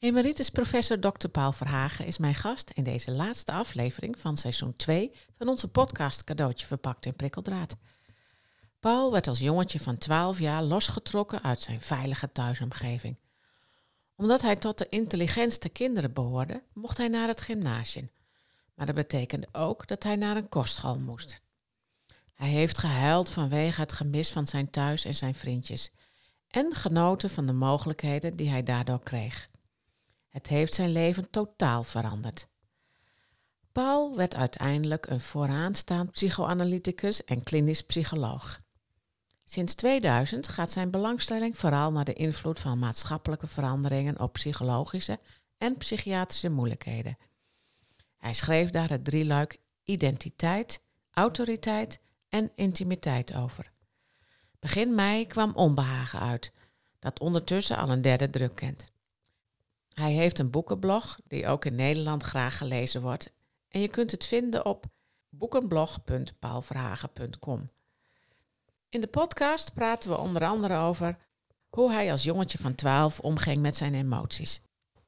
Emeritus professor Dr. Paul Verhagen is mijn gast in deze laatste aflevering van seizoen 2 van onze podcast Cadeautje verpakt in prikkeldraad. Paul werd als jongetje van 12 jaar losgetrokken uit zijn veilige thuisomgeving. Omdat hij tot de intelligentste kinderen behoorde, mocht hij naar het gymnasium. Maar dat betekende ook dat hij naar een kostschool moest. Hij heeft gehuild vanwege het gemis van zijn thuis en zijn vriendjes en genoten van de mogelijkheden die hij daardoor kreeg. Het heeft zijn leven totaal veranderd. Paul werd uiteindelijk een vooraanstaand psychoanalyticus en klinisch psycholoog. Sinds 2000 gaat zijn belangstelling vooral naar de invloed van maatschappelijke veranderingen op psychologische en psychiatrische moeilijkheden. Hij schreef daar het drieluik identiteit, autoriteit en intimiteit over. Begin mei kwam Onbehagen uit, dat ondertussen al een derde druk kent. Hij heeft een boekenblog die ook in Nederland graag gelezen wordt en je kunt het vinden op boekenblog.paalverhagen.com. In de podcast praten we onder andere over hoe hij als jongetje van 12 omging met zijn emoties,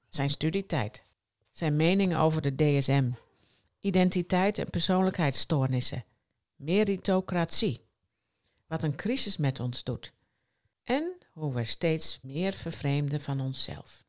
zijn studietijd, zijn mening over de DSM, identiteit en persoonlijkheidsstoornissen, meritocratie, wat een crisis met ons doet en hoe we steeds meer vervreemden van onszelf.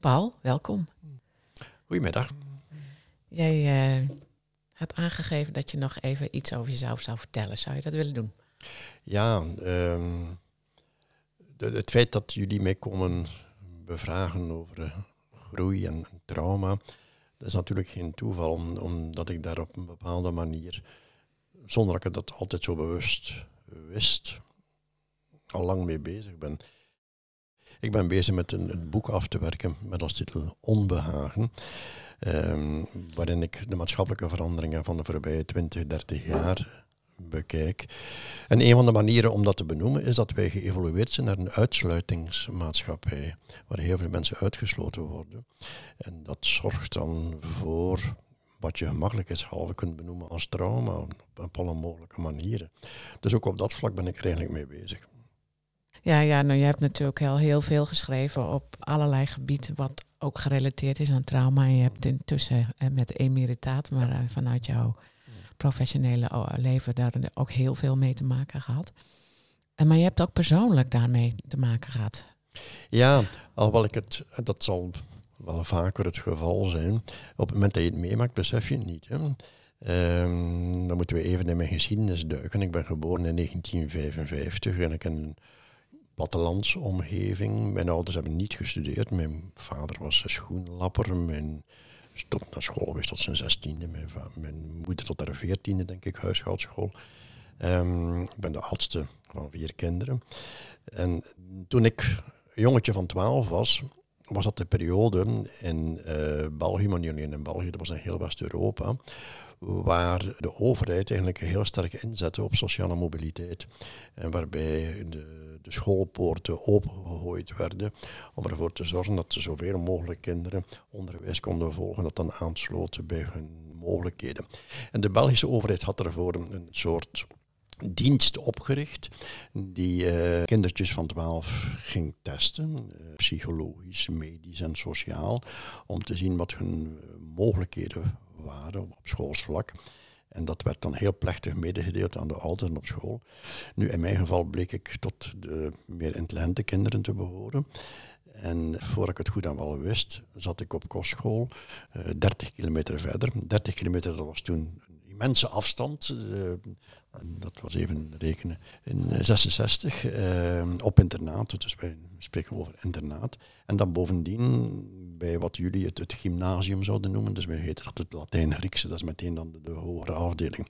Paul, welkom. Goedemiddag. Jij uh, had aangegeven dat je nog even iets over jezelf zou vertellen. Zou je dat willen doen? Ja, um, de, het feit dat jullie mij komen bevragen over uh, groei en trauma, dat is natuurlijk geen toeval, omdat ik daar op een bepaalde manier, zonder dat ik dat altijd zo bewust wist, al lang mee bezig ben. Ik ben bezig met een, een boek af te werken met als titel Onbehagen. Um, waarin ik de maatschappelijke veranderingen van de voorbije 20, 30 jaar bekijk. En een van de manieren om dat te benoemen is dat wij geëvolueerd zijn naar een uitsluitingsmaatschappij, waar heel veel mensen uitgesloten worden. En dat zorgt dan voor wat je gemakkelijk is halve kunt benoemen als trauma, op alle mogelijke manieren. Dus ook op dat vlak ben ik er eigenlijk mee bezig. Ja, ja nou, je hebt natuurlijk al heel veel geschreven op allerlei gebieden, wat ook gerelateerd is aan trauma. En je hebt intussen eh, met emeritaat, maar eh, vanuit jouw professionele oh, leven daar ook heel veel mee te maken gehad. En, maar je hebt ook persoonlijk daarmee te maken gehad. Ja, alhoewel ik het, dat zal wel vaker het geval zijn. Op het moment dat je het meemaakt, besef je het niet. Hè? Um, dan moeten we even in mijn geschiedenis duiken. Ik ben geboren in 1955 en ik een plattelandsomgeving. Mijn ouders hebben niet gestudeerd. Mijn vader was schoenlapper. Mijn stond naar school geweest tot zijn zestiende. Mijn, mijn moeder tot haar veertiende, denk ik, huishoudschool. Um, ik ben de oudste van vier kinderen. En toen ik jongetje van twaalf was, was dat de periode in uh, België, maar niet in België, dat was in heel West-Europa, waar de overheid eigenlijk heel sterk inzette op sociale mobiliteit. En waarbij de, de schoolpoorten opengegooid werden om ervoor te zorgen dat zoveel mogelijk kinderen onderwijs konden volgen dat dan aansloten bij hun mogelijkheden. En de Belgische overheid had ervoor een, soort dienst opgericht die uh, kindertjes van 12 ging testen, uh, psychologisch, medisch en sociaal, om te zien wat hun mogelijkheden waren op schoolsvlak. En dat werd dan heel plechtig medegedeeld aan de ouders op school. Nu, in mijn geval bleek ik tot de meer intelligente kinderen te behoren. En voor ik het goed aan wel wist, zat ik op kostschool, uh, 30 kilometer verder. 30 kilometer, dat was toen immense afstand. eh, dat was even rekenen. In eh, 66 eh, op internaat. Dus wij spreken over internaat. En dan bovendien bij wat jullie het, het gymnasium zouden noemen. Dus wij heten dat het Latijn-Griekse. Dat is meteen dan de, hogere afdeling.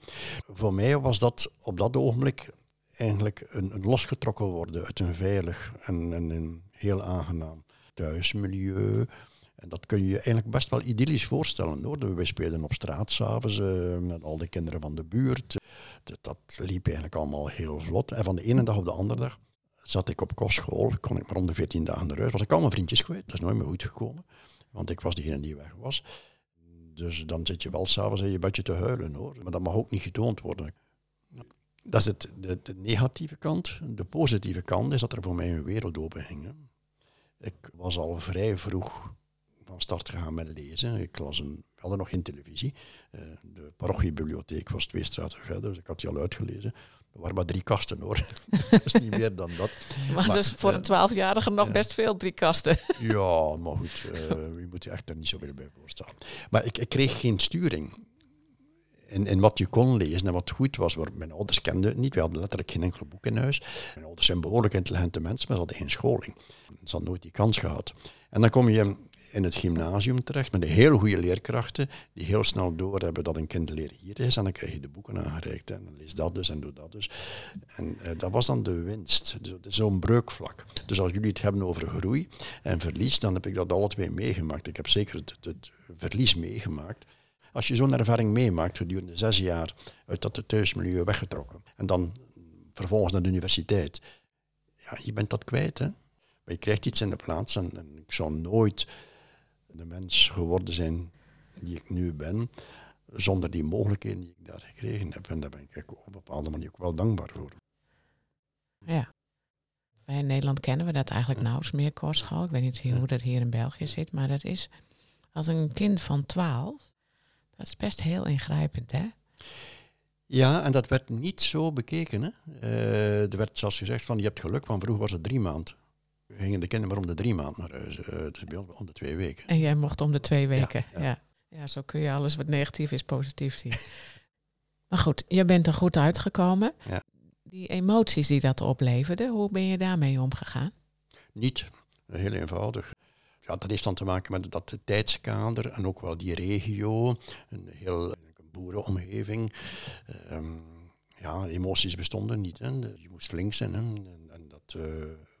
Voor mij was dat op dat ogenblik eigenlijk een, een losgetrokken worden uit een veilig en, en een heel aangenaam thuismilieu. En dat kun je je eigenlijk best wel idyllisch voorstellen hoor. Wij speelden op straat s'avonds uh, met al de kinderen van de buurt. Dat, dat, liep eigenlijk allemaal heel vlot. En van de ene dag op de andere dag zat ik op kostschool. Kon ik maar om de 14 dagen eruit. Was ik allemaal vriendjes kwijt. Dat is nooit meer goed gekomen. Want ik was degene die weg was. Dus dan zit je wel s'avonds in je bedje te huilen hoor. Maar dat mag ook niet getoond worden. Dat is het, de, de negatieve kant. De positieve kant is dat er voor mij een wereld open ging. Ik was al vrij vroeg van start gegaan met lezen. Ik las een, hadden nog geen televisie. Uh, de parochiebibliotheek was twee straten verder, dus ik had die al uitgelezen. Er waren maar drie kasten hoor. dat is niet meer dan dat. Maar, maar dus voor een twaalfjarige nog best veel, drie kasten. ja, maar goed, uh, je moet je echt er niet zoveel bij voorstellen. Maar ik, ik kreeg geen sturing. In, in, wat je kon lezen en wat goed was. Mijn ouders kenden het niet. We hadden letterlijk geen enkele boek in huis. Mijn ouders zijn behoorlijk intelligente mensen, maar ze hadden geen scholing. Ze hadden nooit die kans gehad. En dan kom je in het gymnasium terecht met de heel goede leerkrachten die heel snel doorhebben dat een kind leren hier is. En dan krijg je de boeken aangereikt en dan lees dat dus en doe dat dus. En uh, dat was dan de winst. Dus Zo'n breukvlak. Dus als jullie het hebben over groei en verlies, dan heb ik dat alle twee meegemaakt. Ik heb zeker het, het verlies meegemaakt. Als je zo'n ervaring meemaakt gedurende zes jaar uit dat thuismilieu weggetrokken en dan vervolgens naar de universiteit, ja, je bent dat kwijt. Hè? Maar je krijgt iets in de plaats en, en ik zou nooit de mens geworden zijn die ik nu ben, zonder die mogelijkheden die ik daar gekregen heb. En daar ben ik op een bepaalde manier ook wel dankbaar voor. Ja. Wij in Nederland kennen we dat eigenlijk nauwelijks meer, kostschool. Ik weet niet hoe dat hier in België zit, maar dat is als een kind van 12, dat is best heel ingrijpend, hè? Ja, en dat werd niet zo bekeken. Hè? Uh, er werd zelfs gezegd van je hebt geluk, want vroeger was het drie maanden gingen de kinderen maar om de drie maanden naar huis. Dus bij ons om de twee weken. En jij mocht om de twee weken. Ja, ja. ja. zo kun je alles wat negatief is positief zien. maar goed, je bent er goed uitgekomen. Ja. Die emoties die dat opleverde, hoe ben je daarmee omgegaan? Niet. Heel eenvoudig. Ja, dat heeft dan te maken met dat tijdskader en ook wel die regio. Een heel een boerenomgeving. Um, ja, emoties bestonden niet. Hè. Je moest flink zijn. Hè. En, en dat... Uh,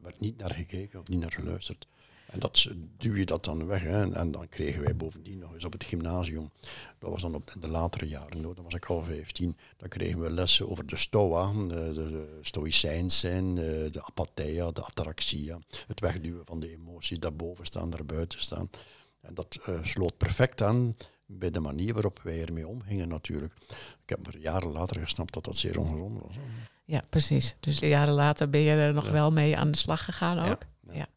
werd niet naar gekeken of niet naar geluisterd. En dat duw je dat dan weg. Hè. En, dan kregen wij bovendien nog eens op het gymnasium, dat was dan op de latere jaren, dan was ik al 15, dan kregen we lessen over de stoa, de, de, stoïcijns zijn, de apatheia, de ataraxia, het wegduwen van de emoties, daarboven staan, daarbuiten staan. En dat uh, sloot perfect aan bij de manier waarop wij ermee omgingen natuurlijk. Ik heb er jaren later gesnapt dat dat zeer ongezond was. Ja, precies. Dus jaren later ben je er nog ja. wel mee aan de slag gegaan ook. Ja. ja.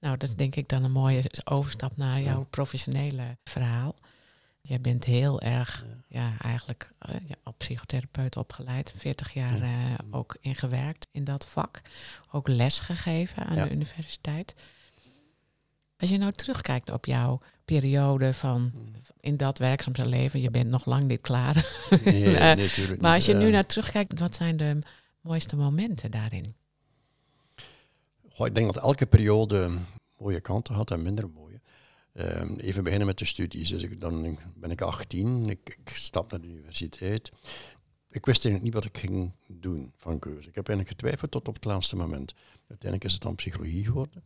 Nou, dat is denk ik dan een mooie overstap naar jouw professionele verhaal. Jij bent heel erg, ja, eigenlijk uh, ja, op psychotherapeut opgeleid. 40 jaar uh, ook ingewerkt in dat vak. Ook les gegeven aan de universiteit. Als je nou terugkijkt op jouw periode van in dat werkzaam leven, je bent nog lang niet klaar. Nee, uh, natuurlijk maar als je nu naar terugkijkt, wat zijn de mooiste momenten daarin? Goh, ik denk dat elke periode mooie kanten had en minder mooie. Uh, even beginnen met de studies. Dus ik, dan ben ik 18, ik, ik stap naar de universiteit. Ik wist eigenlijk niet wat ik ging doen van keuze. Ik heb eigenlijk getwijfeld tot op het laatste moment. Uiteindelijk is het dan psychologie geworden.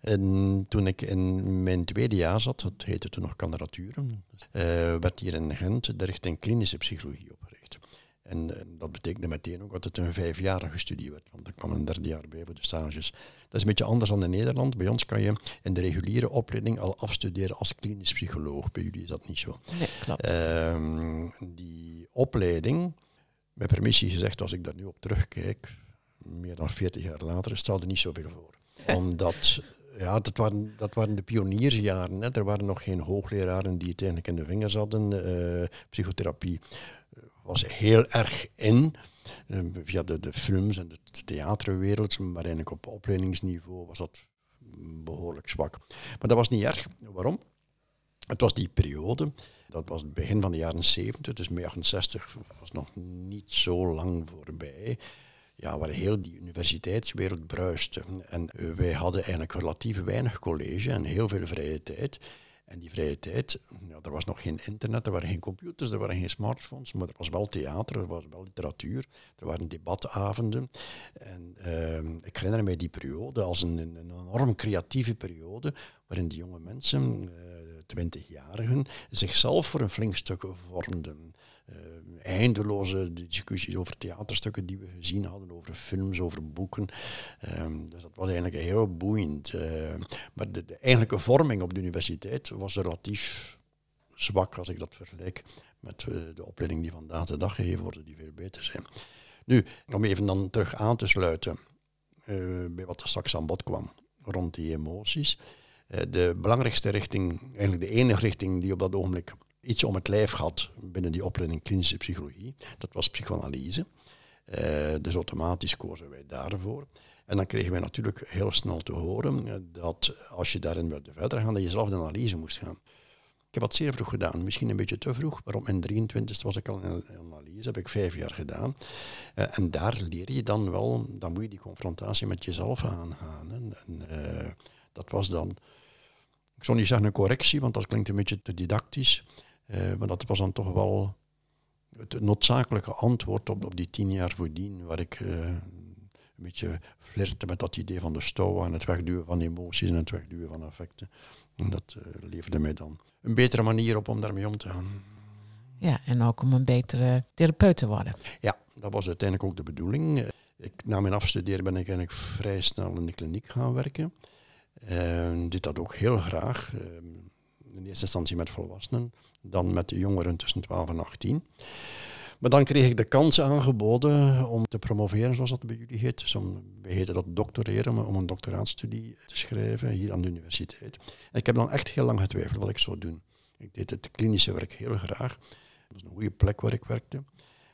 En toen ik in mijn tweede jaar zat, dat heette toen nog kandidaturen, uh, werd hier in Gent de richting klinische psychologie opgericht. En, en, dat betekende meteen ook dat het een vijfjarige studie werd, want er kwam een derde jaar bij voor de stages. Dat is een beetje anders dan in Nederland. Bij ons kan je in de reguliere opleiding al afstuderen als klinisch psycholoog. Bij jullie is dat niet zo. Nee, klopt. Uh, die opleiding, met permissie gezegd, als ik daar nu op terugkijk, meer dan 40 jaar later, stelde niet zoveel voor. Omdat, ja, dat waren, dat waren de pioniersjaren. Hè. Er waren nog geen hoogleraren die het eigenlijk in de vingers hadden. Uh, psychotherapie was heel erg in, uh, via de, de films en de, de theaterwereld, maar eigenlijk op opleidingsniveau was dat behoorlijk zwak. Maar dat was niet erg. Waarom? Het was die periode Dat was het begin van de jaren 70, dus mei 68 was nog niet zo lang voorbij. Ja, waar heel die universiteitswereld bruiste. En wij hadden eigenlijk relatief weinig college en heel veel vrije tijd. En die vrije tijd, ja, er was nog geen internet, er waren geen computers, er waren geen smartphones, maar er was wel theater, er was wel literatuur, er waren debatavonden. En uh, ik herinner mij die periode als een, een, enorm creatieve periode, waarin die jonge mensen, twintigjarigen, zichzelf voor een flink stuk vormden. Uh, eindeloze discussies over theaterstukken die we gezien hadden, over films, over boeken. Um, dus dat was eigenlijk heel boeiend. Uh, maar de, eigenlijke vorming op de universiteit was relatief zwak als ik dat vergelijk met uh, de opleiding die vandaag de dag gegeven worden, die veel beter zijn. Nu, om even dan terug aan te sluiten bij wat er straks aan bod kwam rond die emoties. De belangrijkste richting, eigenlijk de enige richting die op dat ogenblik iets om het lijf had binnen die opleiding klinische psychologie. Dat was psychoanalyse. Uh, dus automatisch kozen wij daarvoor. En dan kregen wij natuurlijk heel snel te horen dat als je daarin wilde verder gaan, dat je zelf de analyse moest gaan. Ik heb dat zeer vroeg gedaan, misschien een beetje te vroeg, maar op mijn 23 was ik al in analyse, heb ik vijf jaar gedaan. En daar leer je dan wel, dan moet je die confrontatie met jezelf aangaan. En, dat was dan, ik zal niet zeggen een correctie, want dat klinkt een beetje te didactisch. Uh, maar dat was dan toch wel het noodzakelijke antwoord op, op die tien jaar voordien, waar ik uh, een beetje flirte met dat idee van de stoa en het wegduwen van emoties en het wegduwen van affecten. En dat uh, leverde mij dan een betere manier op om daarmee om te gaan. Ja, en ook om een betere therapeut te worden. Ja, dat was uiteindelijk ook de bedoeling. Ik, na mijn afstuderen ben ik eigenlijk vrij snel in de kliniek gaan werken. En deed dat ook heel graag. Ehm, in eerste instantie met volwassenen, dan met de jongeren tussen 12 en 18. Maar dan kreeg ik de kans aangeboden om te promoveren, zoals dat bij jullie heet. Dus om, wij heten dat doctoreren, om een doctoraatstudie te schrijven hier aan de universiteit. En ik heb dan echt heel lang getwijfeld wat ik zou doen. Ik deed het klinische werk heel graag. Dat was een goede plek waar ik werkte.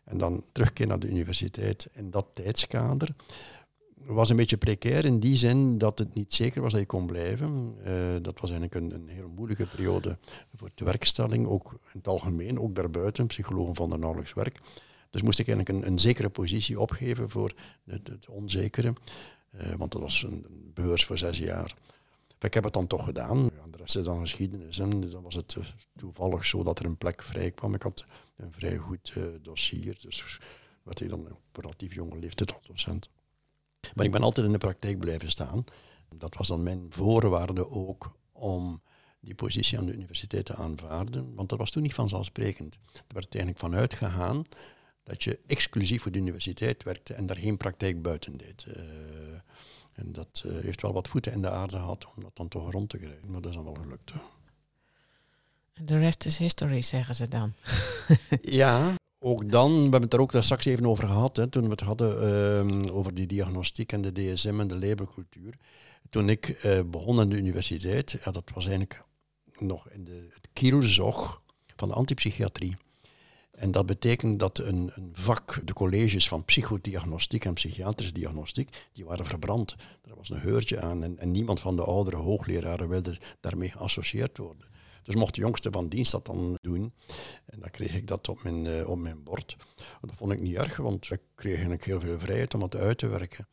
En dan terugkeer naar de universiteit in dat tijdskader was een beetje precair in die zin dat het niet zeker was dat je kon blijven. Uh, dat was eigenlijk een, een heel moeilijke periode voor de werkstelling, ook in het algemeen, ook daarbuiten. Psychologen vonden nauwelijks werk. Dus moest ik eigenlijk een, een zekere positie opgeven voor het, het onzekere, uh, want dat was een, beurs voor zes jaar. Ik heb het dan toch gedaan. Ja, de rest is dan geschiedenis. En dan was het toevallig zo dat er een plek vrij kwam. Ik had een vrij goed dossier, dus werd ik dan op relatief jonge leeftijd docent. Maar ik ben altijd in de praktijk blijven staan. Dat was dan mijn voorwaarde ook om die positie aan de universiteit te aanvaarden. Want dat was toen niet vanzelfsprekend. Er werd eigenlijk vanuit gegaan dat je exclusief voor de universiteit werkte en daar geen praktijk buiten deed. Uh, en dat uh, heeft wel wat voeten in de aarde gehad om dat dan toch rond te krijgen. Maar dat is dan wel gelukt. De rest is history, zeggen ze dan. ja, ook dan, we hebben het er ook daar straks even over gehad, hè, toen we het hadden uh, over die diagnostiek en de DSM en de labelcultuur. Toen ik uh, begon aan de universiteit, ja, dat was eigenlijk nog in de, het kielzog van de antipsychiatrie. En dat betekent dat een, een, vak, de colleges van psychodiagnostiek en psychiatrische diagnostiek, die waren verbrand. Er was een heurtje aan en, en niemand van de oudere hoogleraren wilde daarmee geassocieerd worden. Dus mocht de jongste van dienst dat dan doen. En dan kreeg ik dat op mijn, uh, op mijn bord. Dat vond ik niet erg, want ik kreeg eigenlijk heel veel vrijheid om het uit te werken.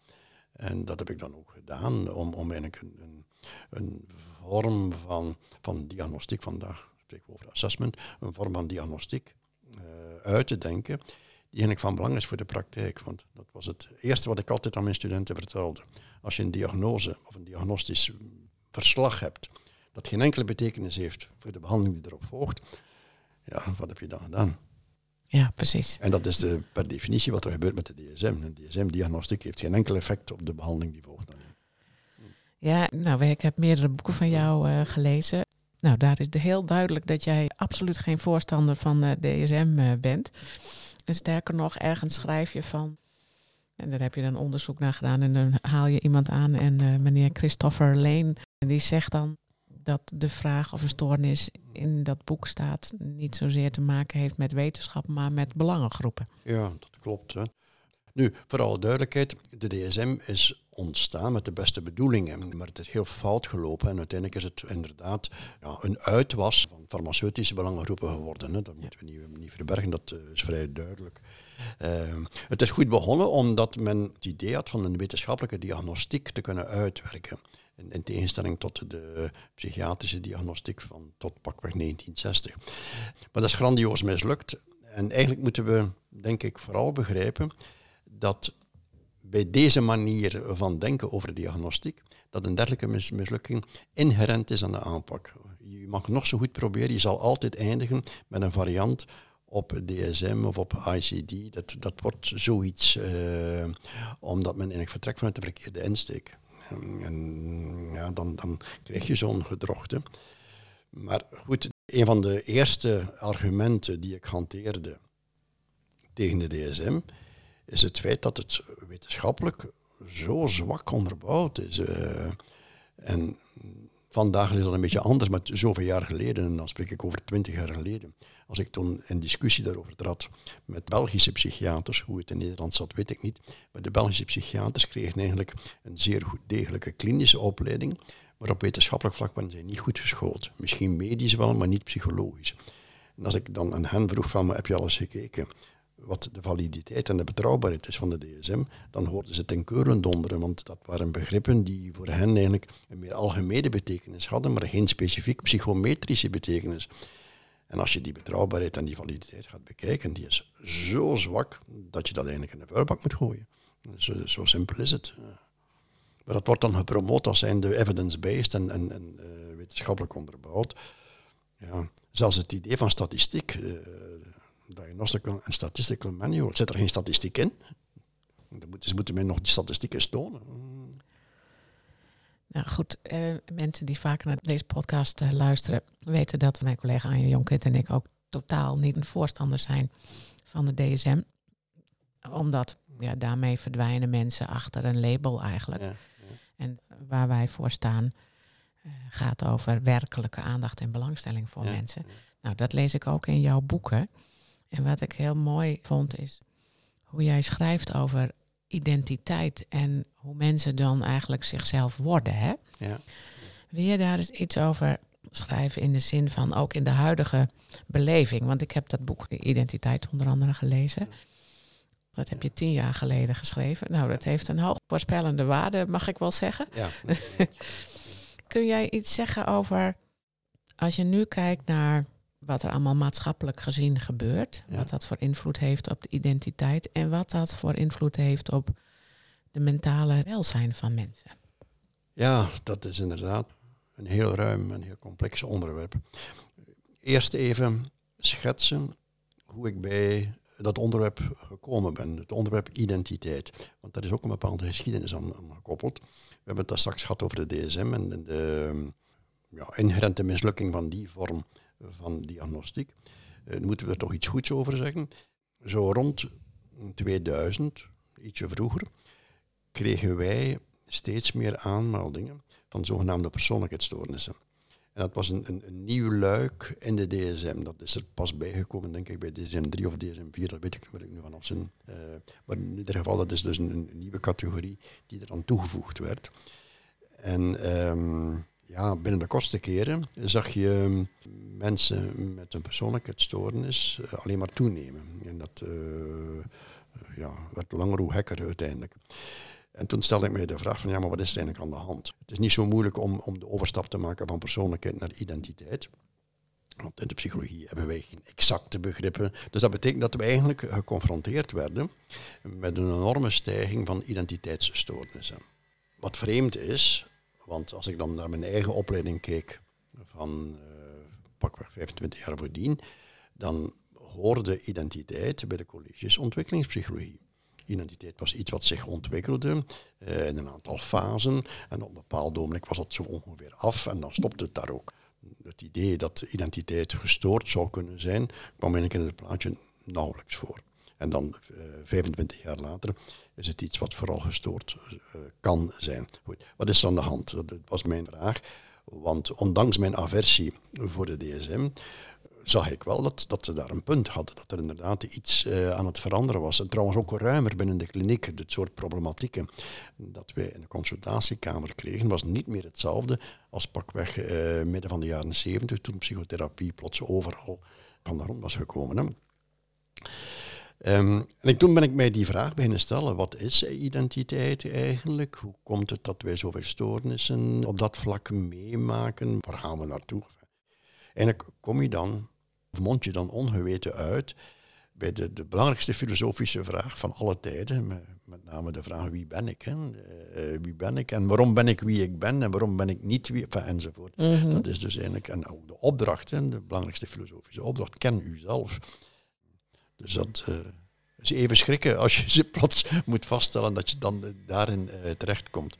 En dat heb ik dan ook gedaan, om, om eigenlijk een, een, een vorm van, van diagnostiek, vandaag spreken we over assessment, een vorm van diagnostiek uh, uit te denken, die eigenlijk van belang is voor de praktijk. Want dat was het eerste wat ik altijd aan mijn studenten vertelde. Als je een diagnose of een diagnostisch verslag hebt, dat geen enkele betekenis heeft voor de behandeling die erop volgt, ja, wat heb je dan gedaan? Ja, precies. En dat is de, per definitie wat er gebeurt met de DSM. Een DSM-diagnostiek heeft geen enkel effect op de behandeling die volgt. Dan. Ja, nou, ik heb meerdere boeken van jou uh, gelezen. Nou, daar is heel duidelijk dat jij absoluut geen voorstander van uh, DSM uh, bent. En sterker nog, ergens schrijf je van. En daar heb je dan onderzoek naar gedaan. En dan haal je iemand aan. En meneer Christopher Lane, die zegt dan dat de vraag of een stoornis in dat boek staat niet zozeer te maken heeft met wetenschap, maar met belangengroepen. Ja, dat klopt. Hè. Nu, voor alle duidelijkheid, de DSM is ontstaan met de beste bedoelingen, maar het is heel fout gelopen en uiteindelijk is het inderdaad ja, een uitwas van farmaceutische belangengroepen geworden. Hè. Dat moeten we niet, niet verbergen, dat eh, is vrij duidelijk. Uh, het is goed begonnen omdat men het idee had van een wetenschappelijke diagnostiek te kunnen uitwerken. In, in, tegenstelling tot de psychiatrische diagnostiek van tot pakweg 1960. Maar dat is grandioos mislukt. En eigenlijk moeten we, denk ik, vooral begrijpen dat bij deze manier van denken over diagnostiek, dat een dergelijke mislukking inherent is aan de aanpak. Je mag nog zo goed proberen, je zal altijd eindigen met een variant op DSM of op ICD. Dat, dat wordt zoiets, uh, omdat men eigenlijk vertrekt vanuit de verkeerde insteek. En ja, dan, dan krijg je zo'n gedrochte. Maar goed, een van de eerste argumenten die ik hanteerde tegen de DSM is het feit dat het wetenschappelijk zo zwak onderbouwd is. Uh, en vandaag is dat een beetje anders, maar zoveel jaar geleden, en dan spreek ik over twintig jaar geleden, als ik toen een discussie daarover trad met Belgische psychiaters, hoe het in Nederland zat, weet ik niet, maar de Belgische psychiaters kregen eigenlijk een zeer goed degelijke klinische opleiding, maar op wetenschappelijk vlak waren zij niet goed geschoold. Misschien medisch wel, maar niet psychologisch. En als ik dan aan hen vroeg van, heb je alles gekeken? wat de validiteit en de betrouwbaarheid is van de DSM, dan hoorden ze ten keuren donderen, want dat waren begrippen die voor hen eigenlijk een meer algemene betekenis hadden, maar geen specifiek psychometrische betekenis. En als je die betrouwbaarheid en die validiteit gaat bekijken, die is zo zwak dat je dat eigenlijk in de vuilbak moet gooien. Zo, zo simpel is het. Maar dat wordt dan gepromoot als zijnde evidence-based en, en, en uh, wetenschappelijk onderbouwd. Ja, zelfs het idee van statistiek, uh, Diagnostical and Statistical Manual, zit er geen statistiek in? Dan moeten ze moeten mij nog die statistieken tonen. Nou goed, eh, mensen die vaker naar deze podcast eh, luisteren, weten dat mijn collega Anja Jonkert en ik ook totaal niet een voorstander zijn van de DSM. Omdat ja, daarmee verdwijnen mensen achter een label eigenlijk. Ja, En waar wij voor staan uh, gaat over werkelijke aandacht en belangstelling voor mensen. Nou, dat lees ik ook in jouw boeken. En wat ik heel mooi vond is hoe jij schrijft over identiteit en hoe mensen dan eigenlijk zichzelf worden. Hè? Ja. Wil je daar eens iets over schrijven in de zin van ook in de huidige beleving? Want ik heb dat boek Identiteit onder andere gelezen. Dat heb je tien jaar geleden geschreven. Nou, dat heeft een hoog voorspellende waarde, mag ik wel zeggen. Ja. Kun jij iets zeggen over, als je nu kijkt naar wat er allemaal maatschappelijk gezien gebeurt. Wat dat voor invloed heeft op de identiteit en wat dat voor invloed heeft op de mentale welzijn van mensen. Ja, dat is inderdaad een heel ruim en heel complex onderwerp. Eerst even schetsen hoe ik bij dat onderwerp gekomen ben. Het onderwerp identiteit. Want daar is ook een bepaalde geschiedenis aan, gekoppeld. We hebben het daar straks gehad over de DSM en de, ja, inherente mislukking van die vorm van diagnostiek. Uh, moeten we er toch iets goeds over zeggen. Zo rond 2000, ietsje vroeger, kregen wij steeds meer aanmeldingen van zogenaamde persoonlijkheidsstoornissen. En dat was een, een, nieuw luik in de DSM. Dat is er pas bijgekomen, denk ik, bij DSM 3 of DSM 4. Dat weet ik, weet ik nu vanaf zijn. Maar in ieder geval, dat is dus een, nieuwe categorie die eraan toegevoegd werd. En um, ja, binnen de kortste keren zag je mm, mensen met een persoonlijkheidsstoornis uh, alleen maar toenemen. En dat uh, ja, werd langer hoe hekker uiteindelijk. En toen stelde ik mij de vraag van ja, maar wat is er eigenlijk aan de hand? Het is niet zo moeilijk om, om de overstap te maken van persoonlijkheid naar identiteit. Want in de psychologie hebben wij geen exacte begrippen. Dus dat betekent dat we eigenlijk geconfronteerd werden met een enorme stijging van identiteitsstoornissen. Wat vreemd is, want als ik dan naar mijn eigen opleiding keek van uh, pakweg 25 jaar voordien, dan hoorde identiteit bij de colleges ontwikkelingspsychologie. Identiteit was iets wat zich ontwikkelde uh, in een aantal fasen. En op een bepaald ogenblik was dat zo ongeveer af en dan stopte het daar ook. Het idee dat identiteit gestoord zou kunnen zijn, kwam eigenlijk in het plaatje nauwelijks voor. En dan uh, eh, 25 jaar later is het iets wat vooral gestoord uh, kan zijn. Goed. Wat is er aan de hand? Dat was mijn vraag. Want ondanks mijn aversie voor de DSM zag ik wel dat, dat ze daar een punt hadden. Dat er inderdaad iets uh, aan het veranderen was. En trouwens ook ruimer binnen de kliniek. Dit soort problematieken dat wij in de consultatiekamer kregen, was niet meer hetzelfde als pakweg uh, midden van de jaren zeventig, toen psychotherapie plots overal van de grond was gekomen. Hè. Um, en toen ben ik mij die vraag beginnen stellen, wat is identiteit eigenlijk? Hoe komt het dat wij zoveel stoornissen op dat vlak meemaken? Waar gaan we naartoe? En kom je dan, of mond je dan ongeweten uit bij de, de belangrijkste filosofische vraag van alle tijden, met, name de vraag wie ben ik? Hè? Uh, wie ben ik en waarom ben ik wie ik ben en waarom ben ik niet wie, enfin, enzovoort. Mm Dat is dus eigenlijk, en ook de opdracht, hè, de belangrijkste filosofische opdracht, ken uzelf. Dus dat uh, is even schrikken als je ze plots moet vaststellen dat je dan daarin uh, terechtkomt.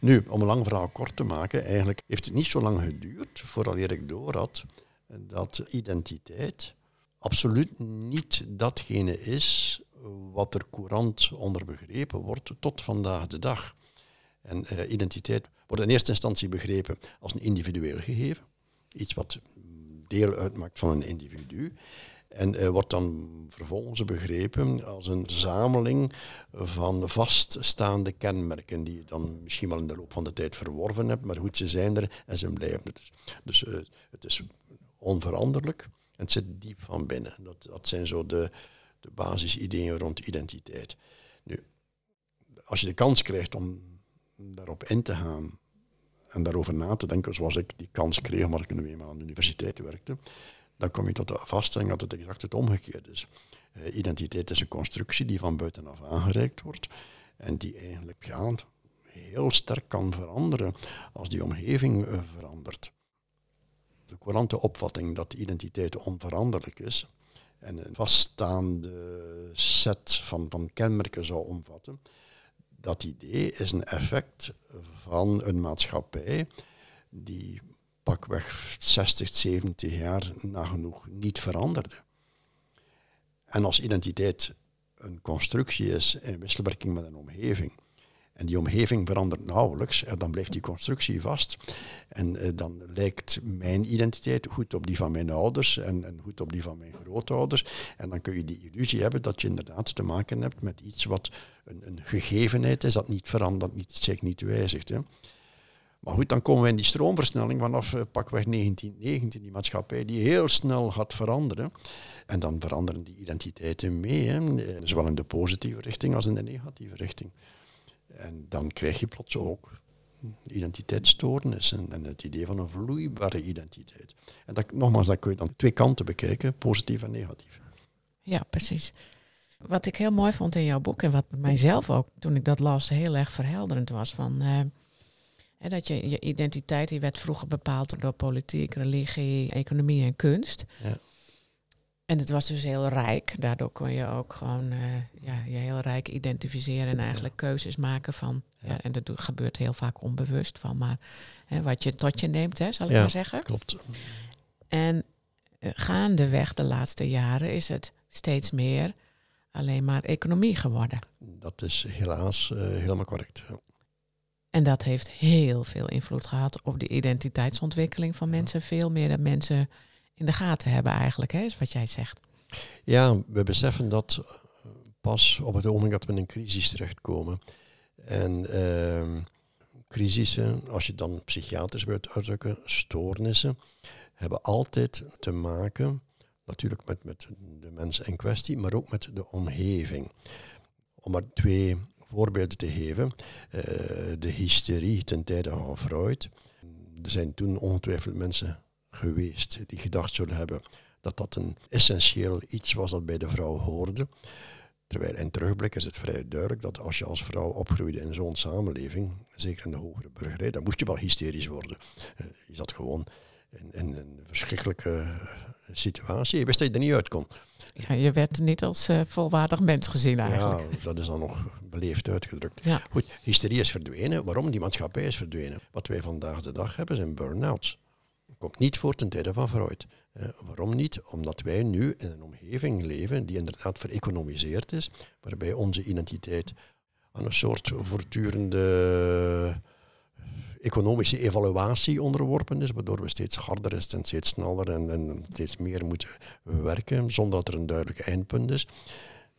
Nu, om een lang verhaal kort te maken, eigenlijk heeft het niet zo lang geduurd voordat ik door had dat identiteit absoluut niet datgene is wat er courant onder begrepen wordt tot vandaag de dag. En uh, identiteit wordt in eerste instantie begrepen als een individueel gegeven, iets wat deel uitmaakt van een individu. En uh, wordt dan vervolgens begrepen als een zameling van vaststaande kenmerken die je dan misschien wel in de loop van de tijd verworven hebt, maar goed, ze zijn er en ze blijven. Dus, dus uh, het is onveranderlijk en het zit diep van binnen. Dat, dat zijn zo de, de basisideeën rond identiteit. Nu, als je de kans krijgt om daarop in te gaan en daarover na te denken, zoals ik die kans kreeg, maar ik nu eenmaal aan de universiteit werkte, dan kom je tot de vaststelling dat het exact het omgekeerde is. Uh, identiteit is een constructie die van buitenaf aangereikt wordt en die eigenlijk heel sterk kan veranderen als die omgeving uh, verandert. De courante opvatting dat de identiteit onveranderlijk is en een vaststaande set van, van kenmerken zou omvatten, dat idee is een effect van een maatschappij die pakweg 60, 70 jaar nagenoeg niet veranderde. En als identiteit een constructie is in wisselwerking met een omgeving, en die omgeving verandert nauwelijks, dan blijft die constructie vast. En eh, dan lijkt mijn identiteit goed op die van mijn ouders en, goed op die van mijn grootouders. En dan kun je die illusie hebben dat je inderdaad te maken hebt met iets wat een, een gegevenheid is, dat niet verandert, niet, zich niet wijzigt. Hè. Maar goed, dan komen we in die stroomversnelling vanaf uh, pakweg 1919, die maatschappij die heel snel gaat veranderen. En dan veranderen die identiteiten mee, hè, zowel in de positieve richting als in de negatieve richting. En dan krijg je plots ook identiteitsstoornissen en het idee van een vloeibare identiteit. En dat, nogmaals, dat kun je dan twee kanten bekijken, positief en negatief. Ja, precies. Wat ik heel mooi vond in jouw boek en wat mijzelf ook toen ik dat las heel erg verhelderend was van uh, dat je, je identiteit die werd vroeger bepaald door politiek, religie, economie en kunst. Ja. En het was dus heel rijk. Daardoor kon je ook gewoon uh, ja, je heel rijk identificeren en eigenlijk keuzes maken van. Ja. en dat gebeurt heel vaak onbewust van, maar hè, wat je tot je neemt, hè, zal ik maar zeggen. Klopt. En uh, gaandeweg de laatste jaren is het steeds meer alleen maar economie geworden. Dat is helaas uh, helemaal correct. En dat heeft heel veel invloed gehad op de identiteitsontwikkeling van mensen. Veel meer dan mensen in de gaten hebben eigenlijk, hè, is wat jij zegt. Ja, we beseffen dat eh, pas op het ogenblik dat we in een crisis terechtkomen. En uh, crisissen, als je dan psychiatrisch wilt uitdrukken, stoornissen, hebben altijd te maken, natuurlijk met, met de mensen in kwestie, maar ook met de omgeving. Om maar twee voorbeelden te geven. Uh, de hysterie ten tijde van Freud. Er zijn toen ongetwijfeld mensen geweest die gedacht zullen hebben dat dat een essentieel iets was dat bij de vrouw hoorde. Terwijl in terugblik is het vrij duidelijk dat als je als vrouw opgroeide in zo'n samenleving, zeker in de hogere burgerij, dan moest je wel hysterisch worden. Eh, je zat gewoon in, in een verschrikkelijke eh, situatie. Je wist dat je er niet uit kon. Ja, je werd niet als uh, volwaardig mens gezien eigenlijk. Ja, dat is dan nog beleefd uitgedrukt. Ja. Goed, hysterie is verdwenen. Waarom? Die maatschappij is verdwenen. Wat wij vandaag de dag hebben zijn burn-outs komt niet voor ten tijde van Freud. Eh, waarom niet? Omdat wij nu in een omgeving leven die inderdaad vereconomiseerd is, waarbij onze identiteit aan een soort voortdurende economische evaluatie onderworpen is, waardoor we steeds harder en steeds sneller en, en steeds meer moeten werken, zonder dat er een duidelijk eindpunt is.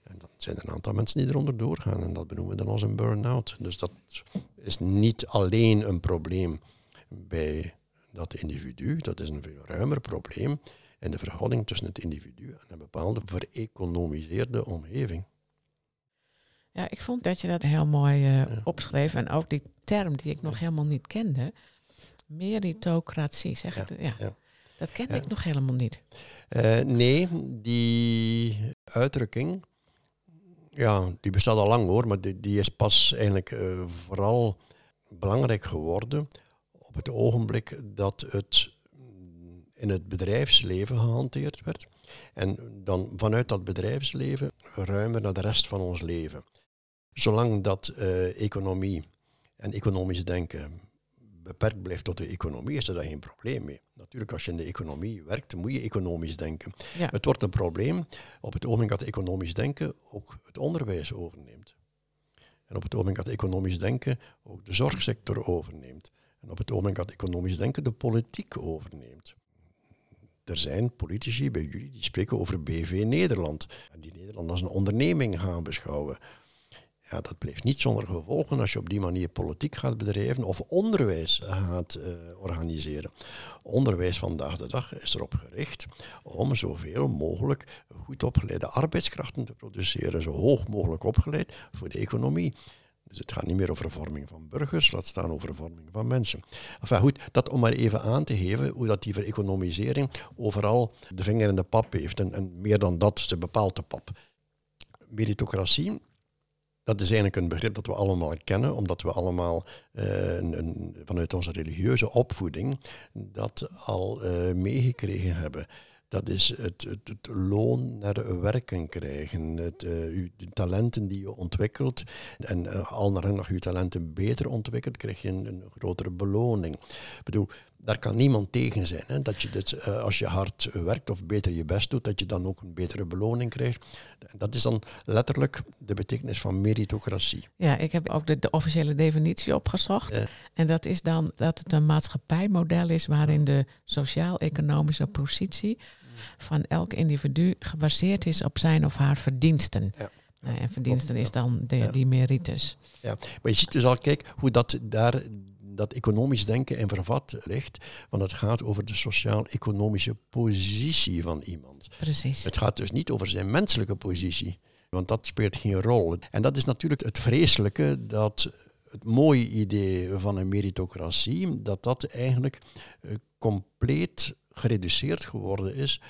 En dan zijn er een aantal mensen die eronder doorgaan en dat benoemen we dan als een burn-out. Dus dat is niet alleen een probleem bij dat individu, dat is een veel ruimer probleem in de verhouding tussen het individu en een bepaalde vereconomiseerde omgeving. Ja, ik vond dat je dat heel mooi uh, opschreef. En ook die term die ik nog helemaal niet kende. Meritocratie, zeg? Ja. ja. Dat kende ik nog helemaal niet. Uh, nee, die uitdrukking, ja, die bestaat al lang hoor, maar die, die is pas eigenlijk uh, vooral belangrijk geworden op het ogenblik dat het in het bedrijfsleven gehanteerd werd. En dan vanuit dat bedrijfsleven ruimer naar de rest van ons leven. Zolang dat uh, economie en economisch denken beperkt blijft tot de economie, is er daar geen probleem mee. Natuurlijk, als je in de economie werkt, moet je economisch denken. Het wordt een probleem op het ogenblik dat economisch denken ook het onderwijs overneemt. En op het ogenblik dat economisch denken ook de zorgsector overneemt. En op het ogenblik dat economisch denken de politiek overneemt. Er zijn politici bij jullie die spreken over BV Nederland. En die Nederland als een onderneming gaan beschouwen. Ja, dat blijft niet zonder gevolgen als je op die manier politiek gaat bedrijven of onderwijs gaat uh, organiseren. Onderwijs vandaag de dag is erop gericht om zoveel mogelijk goed opgeleide arbeidskrachten te produceren, zo hoog mogelijk opgeleid voor de economie. Dus het gaat niet meer over vorming van burgers, laat staan over vorming van mensen. Enfin goed, dat om maar even aan te geven hoe dat die vereconomisering overal de vinger in de pap heeft. En, en meer dan dat, ze bepaalt de pap. Meritocratie dat is eigenlijk een begrip dat we allemaal kennen, omdat we allemaal uh, een, vanuit onze religieuze opvoeding dat al uh, meegekregen hebben. Dat is het, het, loon naar werken krijgen, het, uw, de talenten die je ontwikkelt. En al naar je talenten beter ontwikkelt, krijg je een, een grotere beloning. Ik bedoel, daar kan niemand tegen zijn. Hè? Dat je dus, als je hard werkt of beter je best doet, dat je dan ook een betere beloning krijgt. Dat is dan letterlijk de betekenis van meritocratie. Ja, ik heb ook de, de officiële definitie opgezocht. En dat is dan dat het een maatschappijmodel is waarin de sociaal-economische positie van elk individu gebaseerd is op zijn of haar verdiensten. Ja. en verdiensten is dan de, die meritus. Ja, maar je ziet dus al, kijk, hoe dat daar dat economisch denken in vervat ligt. Want het gaat over de sociaal-economische positie van iemand. Precies. Het gaat dus niet over zijn menselijke positie. Want dat speelt geen rol. En dat is natuurlijk het vreselijke dat het mooie idee van een meritocratie, dat dat eigenlijk uh, compleet gereduceerd geworden is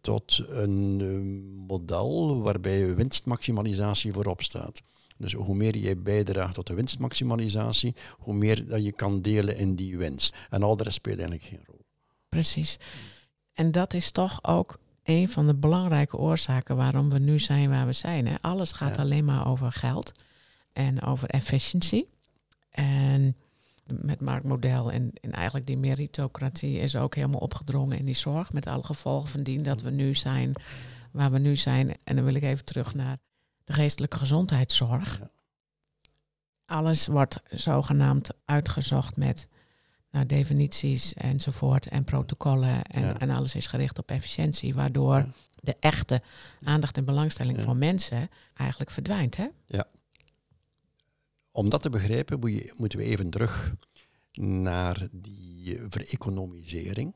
tot een uh, model waarbij winstmaximalisatie voorop staat. Dus hoe meer je bijdraagt tot de winstmaximalisatie, hoe meer dat je kan delen in die winst. En al de rest speelt eigenlijk geen rol. Precies. En dat is toch ook een van de belangrijke oorzaken waarom we nu zijn waar we zijn. Hè? Alles gaat alleen maar over geld en over efficiëntie. En met marktmodel en, en eigenlijk die meritocratie is ook helemaal opgedrongen in die zorg. Met alle gevolgen van dien dat we nu zijn waar we nu zijn. En dan wil ik even terug naar de geestelijke gezondheidszorg. Alles wordt zogenaamd uitgezocht met nou, definities enzovoort en protocollen. En, en alles is gericht op efficiëntie, waardoor de echte aandacht en belangstelling van mensen eigenlijk verdwijnt. Hè? Ja. Om dat te begrijpen moeten we even terug naar die vereconomisering.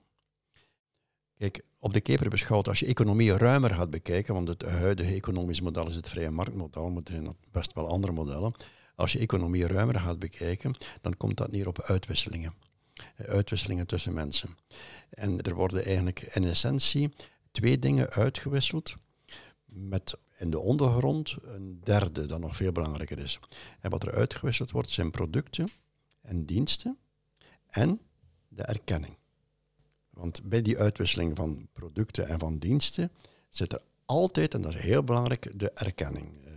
Kijk, op de keper beschouwd, als je economie ruimer gaat bekijken, want het huidige economisch model is het vrije marktmodel, maar er zijn best wel andere modellen. Als je economie ruimer gaat bekijken, dan komt dat neer op uitwisselingen. Uitwisselingen tussen mensen. En er worden eigenlijk in essentie twee dingen uitgewisseld met in de ondergrond een derde dat nog veel belangrijker is. En wat er uitgewisseld wordt zijn producten en diensten en de erkenning. Want bij die uitwisseling van producten en van diensten zit er altijd, en dat is heel belangrijk, de erkenning. Uh,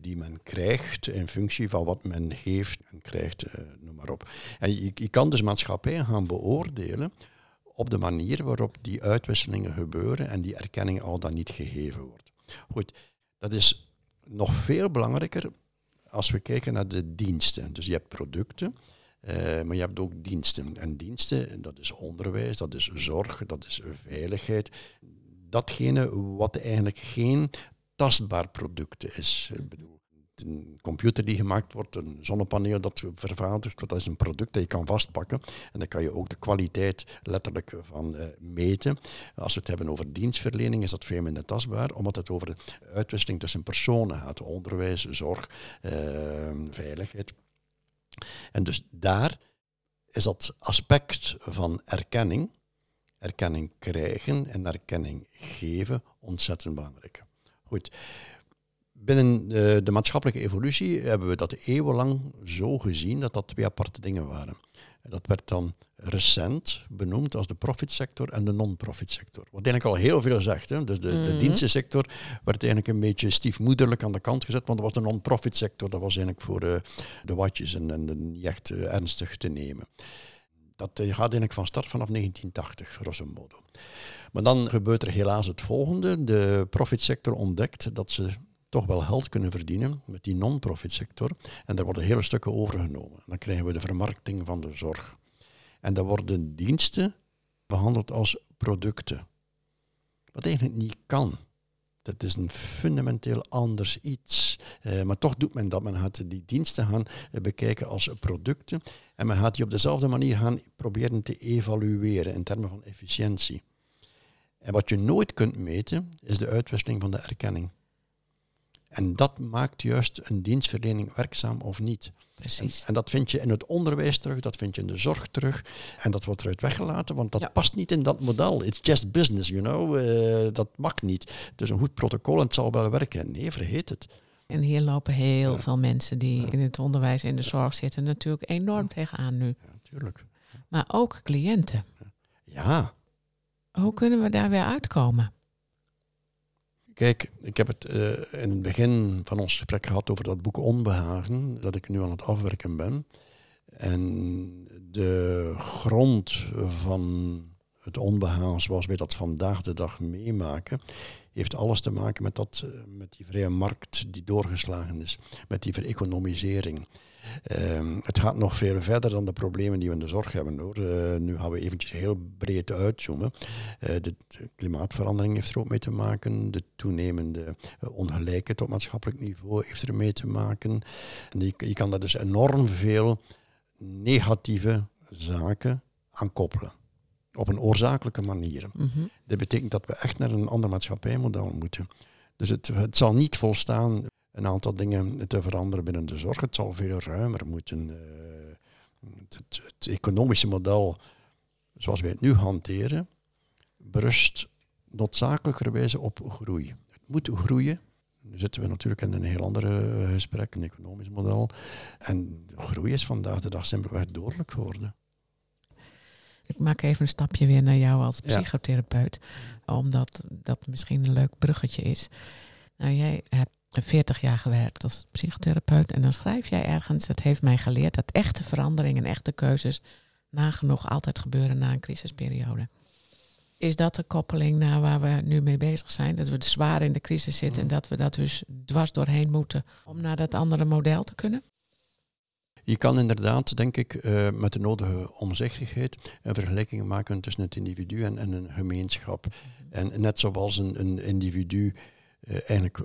die men krijgt in functie van wat men heeft en krijgt, uh, noem maar op. En je, je kan dus maatschappij gaan beoordelen op de manier waarop die uitwisselingen gebeuren en die erkenning al dan niet gegeven wordt. Goed, dat is nog veel belangrijker als we kijken naar de diensten. Dus je hebt producten Eh, maar je hebt ook diensten. En diensten, dat is onderwijs, dat is zorg, dat is veiligheid. Datgene wat eigenlijk geen tastbaar product is. Ik bedoel, een computer die gemaakt wordt, een zonnepaneel dat vervaardigd dat is een product dat je kan vastpakken. En dan kan je ook de kwaliteit letterlijk van uh, meten. Als we het hebben over dienstverlening, is dat veel minder tastbaar, omdat het over de uitwisseling tussen personen gaat. Onderwijs, zorg, uh, veiligheid. En dus daar is dat aspect van erkenning, erkenning krijgen en erkenning geven ontzettend belangrijk. Goed. Binnen de, de maatschappelijke evolutie hebben we dat eeuwenlang zo gezien dat dat twee aparte dingen waren. Dat werd dan recent benoemd als de profitsector en de non-profit sector. Wat eigenlijk al heel veel zegt. Hè? Dus de, de mhm. dienstensector werd eigenlijk een beetje stiefmoederlijk aan de kant gezet, want dat was de non-profit sector. Dat was eigenlijk voor uh, de watjes en, en niet echt uh, ernstig te nemen. Dat uh, gaat eigenlijk van start vanaf 1980, grosso modo. Maar dan gebeurt er helaas het volgende. De profitsector ontdekt dat ze toch wel geld kunnen verdienen met die non-profit sector. En daar worden hele stukken overgenomen. Dan krijgen we de vermarkting van de zorg. En dan worden diensten behandeld als producten. Wat eigenlijk niet kan. Dat is een fundamenteel anders iets. Uh, maar toch doet men dat. Men gaat die diensten gaan uh, bekijken als producten. En men gaat die op dezelfde manier gaan proberen te evalueren in termen van efficiëntie. En wat je nooit kunt meten, is de uitwisseling van de erkenning. En dat maakt juist een dienstverlening werkzaam of niet. Precies. En, en, dat vind je in het onderwijs terug, dat vind je in de zorg terug. En dat wordt eruit weggelaten, want dat past niet in dat model. It's just business, you know. Uh, dat mag niet. Het is een goed protocol en het zal wel werken. Nee, vergeet het. En hier lopen heel veel mensen die in het onderwijs en de zorg zitten natuurlijk enorm tegenaan nu. Ja, natuurlijk. Maar ook cliënten. Ja. Hoe kunnen we daar weer uitkomen? Kijk, ik heb het uh, in het begin van ons gesprek gehad over dat boek Onbehagen, dat ik nu aan het afwerken ben. En de grond van het onbehagen zoals wij dat vandaag de dag meemaken, heeft alles te maken met, dat, eh, met die vrije markt die doorgeslagen is, met die vereconomisering. Ehm, het gaat nog veel verder dan de problemen die we in de zorg hebben. Hoor. Uh, nu gaan we eventjes heel breed uitzoomen. Uh, de klimaatverandering heeft er ook mee te maken. De toenemende uh, ongelijkheid op maatschappelijk niveau heeft er mee te maken. En je, je kan daar dus enorm veel negatieve zaken aan koppelen. Op een oorzakelijke manier. Mm Dat betekent dat we echt naar een ander maatschappijmodel moeten. Dus het, het zal niet volstaan een aantal dingen te veranderen binnen de zorg. Het zal veel ruimer moeten. Uh, het, het, economische model zoals wij het nu hanteren, berust noodzakelijkerwijze op groei. Het moet groeien. Nu zitten we natuurlijk in een heel ander uh, gesprek, een economisch model. En groei is vandaag de dag simpelweg dodelijk geworden. Ik maak even een stapje weer naar jou als psychotherapeut, omdat dat misschien een leuk bruggetje is. Nou, jij hebt 40 jaar gewerkt als psychotherapeut. En dan schrijf jij ergens, dat heeft mij geleerd dat echte veranderingen en echte keuzes nagenoeg altijd gebeuren na een crisisperiode. Is dat de koppeling naar waar we nu mee bezig zijn? Dat we zwaar in de crisis zitten en dat we dat dus dwars doorheen moeten om naar dat andere model te kunnen? Je kan inderdaad, denk ik, uh, met de nodige omzichtigheid een vergelijking maken tussen het individu en, en een gemeenschap. En net zoals een, een individu uh, eigenlijk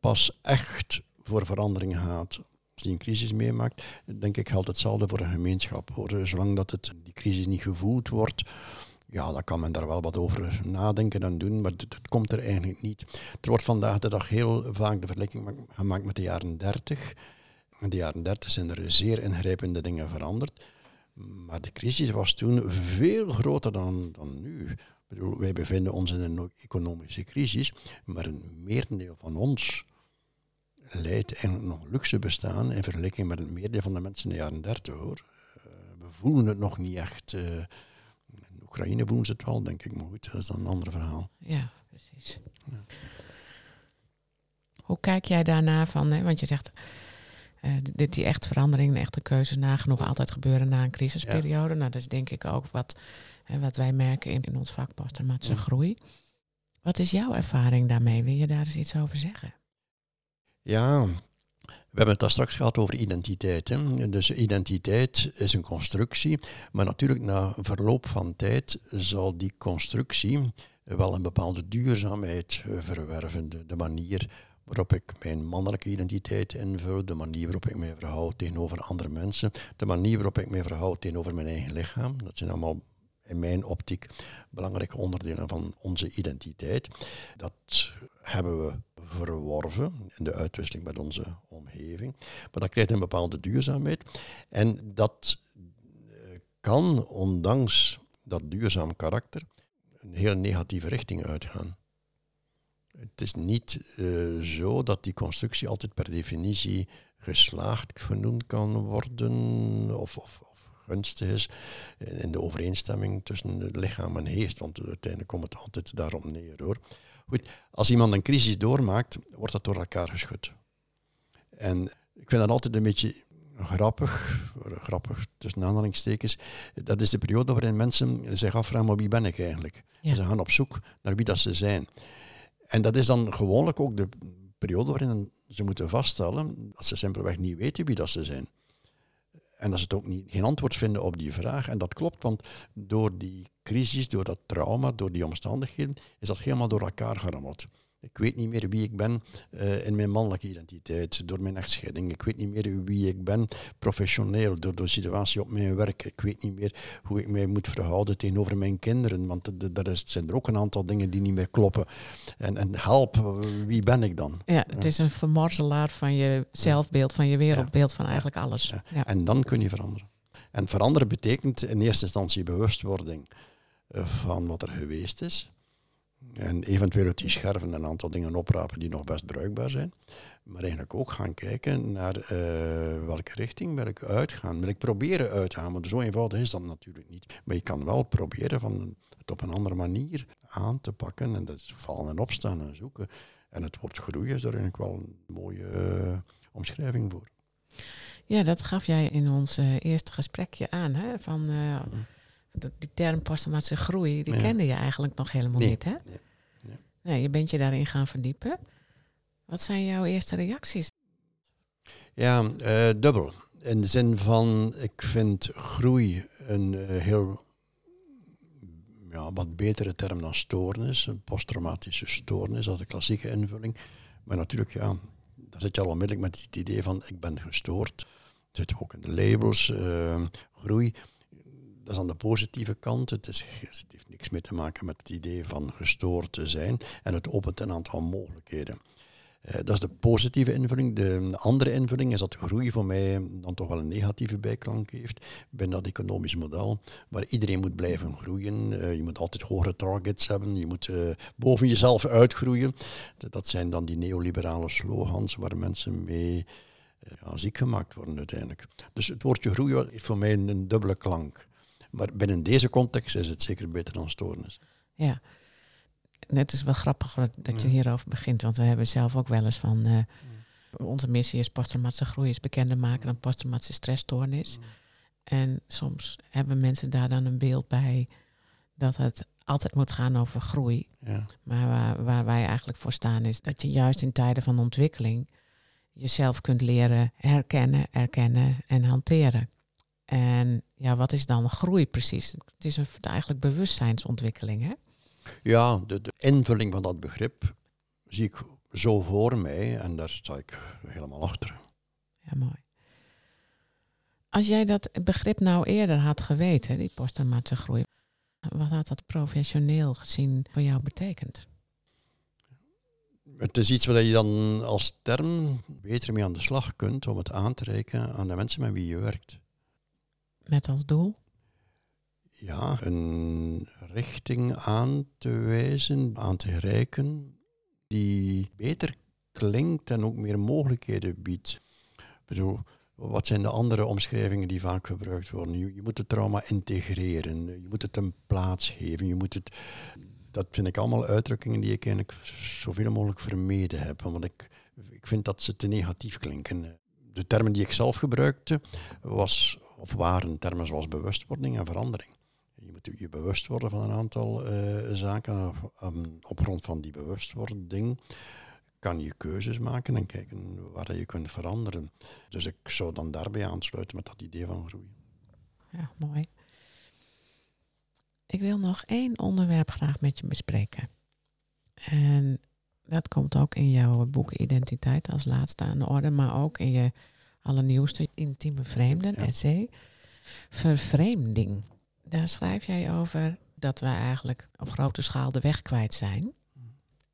pas echt voor verandering gaat als die een crisis meemaakt, denk ik geldt hetzelfde voor een gemeenschap. Hoor. Zolang dat het, die crisis niet gevoeld wordt, ja, dan kan men daar wel wat over nadenken en doen, maar het, komt er eigenlijk niet. Er wordt vandaag de dag heel vaak de vergelijking gemaakt met de jaren 30. In de jaren 30 zijn er zeer ingrijpende dingen veranderd. Maar de crisis was toen veel groter dan, dan nu. Ik bedoel, wij bevinden ons in een economische crisis, maar een merendeel van ons leidt eigenlijk nog luxe bestaan in vergelijking met het meerdeel van de mensen in de jaren 30 hoor. Uh, we voelen het nog niet echt. Uh, in Oekraïne voelen ze het wel, denk ik, maar goed, dat is dan een ander verhaal. Ja, precies. Ja. Hoe kijk jij daarna van, hè? want je zegt, uh, dit, die echte veranderingen, echte keuzes nagenoeg altijd gebeuren na een crisisperiode. Nou, dat is denk ik ook wat, hè, wat wij merken in, in ons vak posttraumatische mm. groei. Wat is jouw ervaring daarmee? Wil je daar eens iets over zeggen? Ja, We hebben het daar straks gehad over identiteit. Hè? Dus identiteit is een constructie, maar natuurlijk na verloop van tijd zal die constructie wel een bepaalde duurzaamheid eh, verwerven. De, manier waarop ik mijn mannelijke identiteit invul, de manier waarop ik mij verhoud tegenover andere mensen, de manier waarop ik mij verhoud tegenover mijn eigen lichaam. Dat zijn allemaal in mijn optiek belangrijke onderdelen van onze identiteit. Dat hebben we verworven in de uitwisseling met onze omgeving. Maar dat krijgt een bepaalde duurzaamheid. En dat eh, kan, ondanks dat duurzaam karakter, een heel negatieve richting uitgaan. Het is niet uh, zo dat die constructie altijd per definitie geslaagd genoemd kan worden of, of, of, gunstig is in de overeenstemming tussen lichaam en geest, want uiteindelijk komt het altijd daarop neer hoor. Goed, als iemand een crisis doormaakt, wordt dat door elkaar geschud. En ik vind dat altijd een beetje grappig, grappig tussen aanhalingstekens, dat is de periode waarin mensen zich afvragen, maar wie ben ik eigenlijk? Ze gaan op zoek naar wie dat ze zijn. En dat is dan gewoonlijk ook de periode waarin ze moeten vaststellen dat ze simpelweg niet weten wie dat ze zijn. En dat ze het ook niet, geen antwoord vinden op die vraag. En dat klopt, want door die crisis, door dat trauma, door die omstandigheden, is dat helemaal door elkaar gerammeld. Ik weet niet meer wie ik ben uh, in mijn mannelijke identiteit, door mijn echtscheiding. Ik weet niet meer wie ik ben professioneel, door de situatie op mijn werk. Ik weet niet meer hoe ik mij moet verhouden tegenover mijn kinderen, want er zijn er ook een aantal dingen die niet meer kloppen. En, en help, wie ben ik dan? Ja, het is een vermorzelaar van je zelfbeeld, van je wereldbeeld, van eigenlijk alles. Ja. En dan kun je veranderen. En veranderen betekent in eerste instantie bewustwording eh, van wat er geweest is en eventueel uit die scherven een aantal dingen oprapen die nog best bruikbaar zijn. Maar eigenlijk ook gaan kijken naar uh, welke richting wil ik uitgaan. Wil ik proberen uit te gaan, want zo eenvoudig is dat natuurlijk niet. Maar je kan wel proberen van het op een andere manier aan te pakken. En dat is vallen en opstaan en zoeken. En het woord groeien is daar eigenlijk wel een mooie uh, omschrijving voor. Ja, dat gaf jij in ons uh, eerste gesprekje aan. Hè? Van, uh, die term posttraumatische groei, die kende je eigenlijk nog helemaal niet, hè? Nee. nee. nee. je bent je daarin gaan verdiepen. Wat zijn jouw eerste reacties? Ja, uh, dubbel. In de zin van, ik vind groei een uh, heel ja, wat betere term dan stoornis. Een posttraumatische stoornis, dat is de klassieke invulling. Maar natuurlijk, ja, dan zit je al onmiddellijk met het idee van, ik ben gestoord. Dat zit ook in de labels, uh, groei. Dat is aan de positieve kant. Het, is, heeft niks mee te maken met het idee van gestoord te zijn en het opent een aantal mogelijkheden. Uh, dat is de positieve invulling. De andere invulling is dat groei voor mij dan toch wel een negatieve bijklank heeft binnen dat economisch model, waar iedereen moet blijven groeien. Uh, je moet altijd hogere targets hebben, je moet uh, boven jezelf uitgroeien. Dat zijn dan die neoliberale slogans waar mensen mee ziek gemaakt worden uiteindelijk. Dus het woordje groei heeft voor mij een dubbele klank. Maar binnen deze context is het zeker beter dan stoornis. Ja, het is wel grappig dat je hierover begint, want we hebben zelf ook wel eens van. Uh, onze missie is posttraumatische groei is bekender maken dan posttraumatische stressstoornis. En soms hebben mensen daar dan een beeld bij dat het altijd moet gaan over groei. Ja. Maar waar, waar, wij eigenlijk voor staan is dat je juist in tijden van ontwikkeling jezelf kunt leren herkennen, erkennen en hanteren. En ja, wat is dan groei precies? Het is een, eigenlijk bewustzijnsontwikkeling, hè? Ja, de, de, invulling van dat begrip zie ik zo voor mij en daar sta ik helemaal achter. Ja, mooi. Als jij dat begrip nou eerder had geweten, die posttraumatische groei, wat had dat professioneel gezien voor jou betekend? Het is iets waar je dan als term beter mee aan de slag kunt om het aan te reiken aan de mensen met wie je werkt. Met als doel? Ja, een richting aan te wijzen, aan te reiken, die beter klinkt en ook meer mogelijkheden biedt. Bedoel, wat zijn de andere omschrijvingen die vaak gebruikt worden? Je, je, moet het trauma integreren, je moet het een plaats geven, je moet het... Dat vind ik allemaal uitdrukkingen die ik eigenlijk zoveel mogelijk vermeden heb, want ik, ik vind dat ze te negatief klinken. De termen die ik zelf gebruikte was of waren termen zoals bewustwording en verandering. Je moet je bewust worden van een aantal uh, zaken. Um, op grond van die bewustwording kan je keuzes maken en kijken waar je kunt veranderen. Dus ik zou dan daarbij aansluiten met dat idee van groei. Ja, mooi. Ik wil nog één onderwerp graag met je bespreken. En dat komt ook in jouw boek Identiteit als laatste aan de orde, maar ook in je allernieuwste Intieme Vreemden, ja. essay. Vervreemding. Daar schrijf jij over dat we eigenlijk op grote schaal de weg kwijt zijn.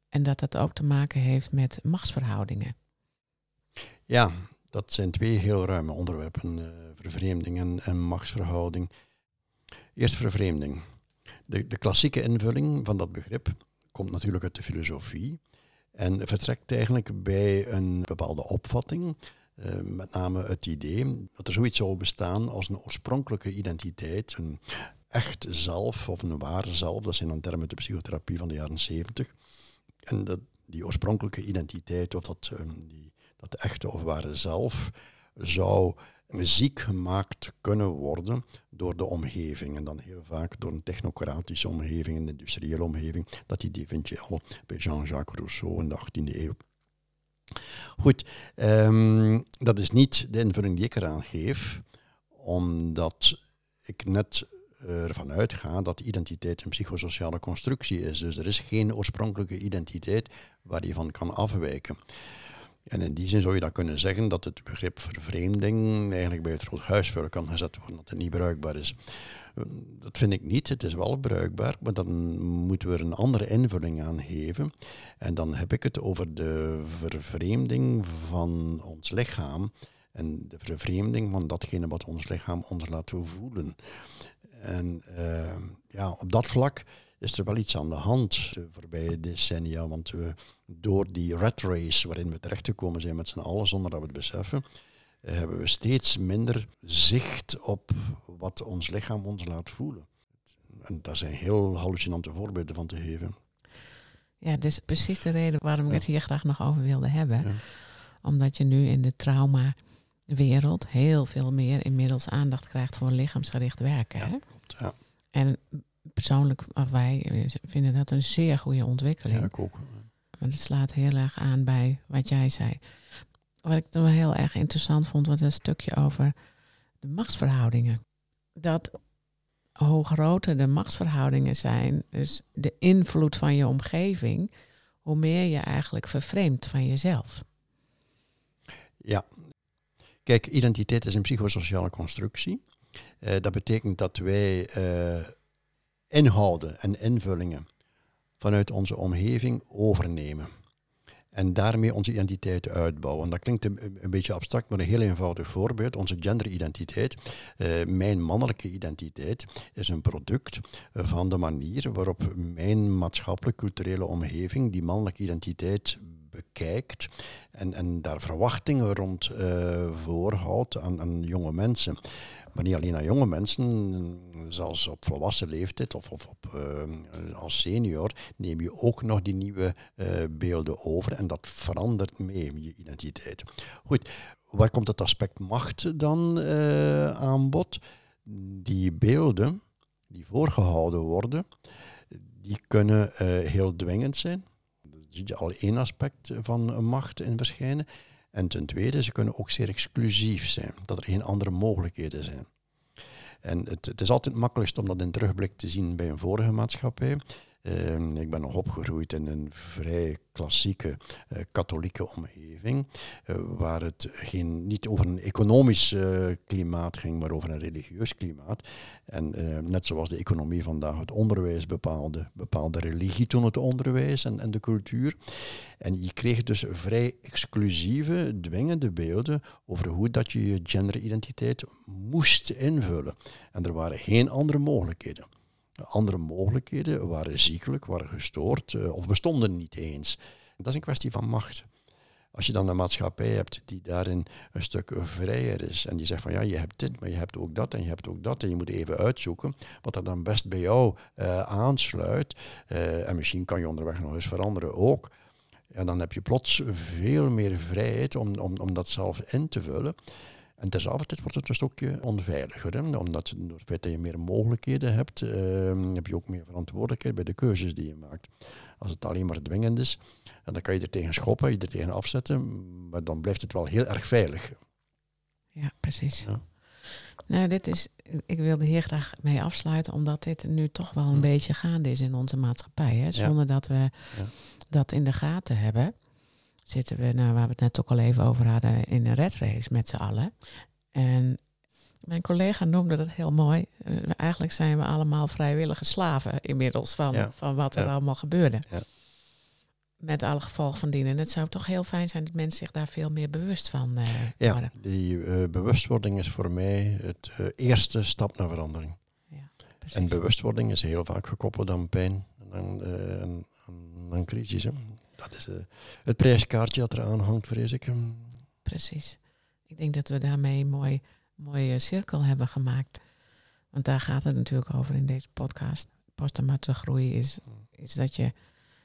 En dat dat ook te maken heeft met machtsverhoudingen. Ja, dat zijn twee heel ruime onderwerpen, uh, vervreemding en, en machtsverhouding. Eerst vervreemding. De, de klassieke invulling van dat begrip komt natuurlijk uit de filosofie en vertrekt eigenlijk bij een bepaalde opvatting, uh, met name het idee dat er zoiets zou bestaan als een oorspronkelijke identiteit, een echt zelf of een ware zelf, dat zijn dan termen uit de psychotherapie van de jaren 70. En dat, die oorspronkelijke identiteit, of dat, um, die, dat echte of ware zelf, zou ziek gemaakt kunnen worden door de omgeving. En dan heel vaak door een technocratische omgeving, een industriële omgeving. Dat idee vind je al bij Jean-Jacques Rousseau in de 18e eeuw. Goed, um, dat is niet de invulling die ik eraan geef, omdat ik net ervan uitga dat identiteit een psychosociale constructie is. Dus er is geen oorspronkelijke identiteit waar je van kan afwijken. En in die zin zou je dan kunnen zeggen dat het begrip vervreemding eigenlijk bij het groot huisvuil kan gezet worden, dat het niet bruikbaar is. Dat vind ik niet, het is wel bruikbaar, maar dan moeten we er een andere invulling aan geven. En dan heb ik het over de vervreemding van ons lichaam en de vervreemding van datgene wat ons lichaam ons laat voelen. En uh, ja, op dat vlak is er wel iets aan de hand de voorbije decennia. Want we, door die rat race waarin we terecht gekomen zijn met z'n allen zonder dat we het beseffen, uh, hebben we steeds minder zicht op wat ons lichaam ons laat voelen. En daar zijn heel hallucinante voorbeelden van te geven. Ja, dat is precies de reden waarom ik het hier graag nog over wilde hebben. Ja. Omdat je nu in de traumawereld heel veel meer inmiddels aandacht krijgt voor lichaamsgericht werken. Ja, hè? klopt, ja. En persoonlijk, of wij vinden dat een zeer goede ontwikkeling. Ja, ik ook. Want het slaat heel erg aan bij wat jij zei. Wat ik dan heel erg interessant vond, was een stukje over de machtsverhoudingen. Dat hoe groter de machtsverhoudingen zijn, dus de invloed van je omgeving, hoe meer je eigenlijk vervreemdt van jezelf. Ja. Kijk, identiteit is een psychosociale constructie. Uh, dat betekent dat wij uh, inhouden en invullingen vanuit onze omgeving overnemen. En daarmee onze identiteit uitbouwen. Dat klinkt een, beetje abstract, maar een heel eenvoudig voorbeeld. Onze genderidentiteit, uh, mijn mannelijke identiteit, is een product van de manier waarop mijn maatschappelijk-culturele omgeving die mannelijke identiteit bekijkt en, en daar verwachtingen rond uh, voorhoudt aan, aan jonge mensen. Maar niet alleen aan jonge mensen, zelfs op volwassen leeftijd of, op, uh, als senior neem je ook nog die nieuwe uh, beelden over en dat verandert mee je identiteit. Goed, waar komt het aspect macht dan uh, aan bod? Die beelden die voorgehouden worden, die kunnen heel dwingend zijn. Daar zie je al één aspect van macht in verschijnen. En ten tweede, ze kunnen ook zeer exclusief zijn, dat er geen andere mogelijkheden zijn. En het, het is altijd makkelijkst om dat in terugblik te zien bij een vorige maatschappij. Uh, ik ben nog opgegroeid in een vrij klassieke uh, katholieke omgeving, uh, waar het geen, niet over een economisch uh, klimaat ging, maar over een religieus klimaat. En net zoals de economie vandaag het onderwijs bepaalde, bepaalde religie toen het onderwijs en, en de cultuur. En je kreeg dus vrij exclusieve, dwingende beelden over hoe dat je je genderidentiteit moest invullen. En er waren geen andere mogelijkheden. Andere mogelijkheden waren ziekelijk, waren gestoord uh, of bestonden niet eens. Dat is een kwestie van macht. Als je dan een maatschappij hebt die daarin een stuk vrijer is en die zegt van ja, je hebt dit, maar je hebt ook dat en je hebt ook dat en je moet even uitzoeken wat er dan best bij jou uh, aansluit. Uh, en misschien kan je onderweg nog eens veranderen ook. En dan heb je plots veel meer vrijheid om, om, om dat zelf in te vullen. En tezelfde tijd wordt het een stukje onveiliger. Hè? Omdat je, door het feit dat je meer mogelijkheden hebt, ehm, heb je ook meer verantwoordelijkheid bij de keuzes die je maakt. Als het alleen maar dwingend is, en dan kan je er tegen schoppen, je er tegen afzetten, maar dan blijft het wel heel erg veilig. Ja, precies. Ja. Nou, dit is, ik wilde hier graag mee afsluiten, omdat dit nu toch wel een Hm. beetje gaande is in onze maatschappij. Hè? Zonder dat we dat in de gaten hebben, zitten we, nou, waar we het net ook al even over hadden, in een red race met z'n allen. En mijn collega noemde dat heel mooi. Eh, Eigenlijk zijn we allemaal vrijwillige slaven inmiddels van, Ja. van wat er Ja. allemaal gebeurde. Ja. Met alle gevolgen van dien. En het zou toch heel fijn zijn dat mensen zich daar veel meer bewust van eh Ja, worden. die eh, bewustwording is voor mij het eerste stap naar verandering. En bewustwording is heel vaak gekoppeld aan pijn en aan, aan crisis. Hè. Dat is eh, het prijskaartje dat eraan hangt, vrees ik. Precies. Ik denk dat we daarmee een mooi, mooie cirkel hebben gemaakt. Want daar gaat het natuurlijk over in deze podcast. Posttraumatische groei is, is dat je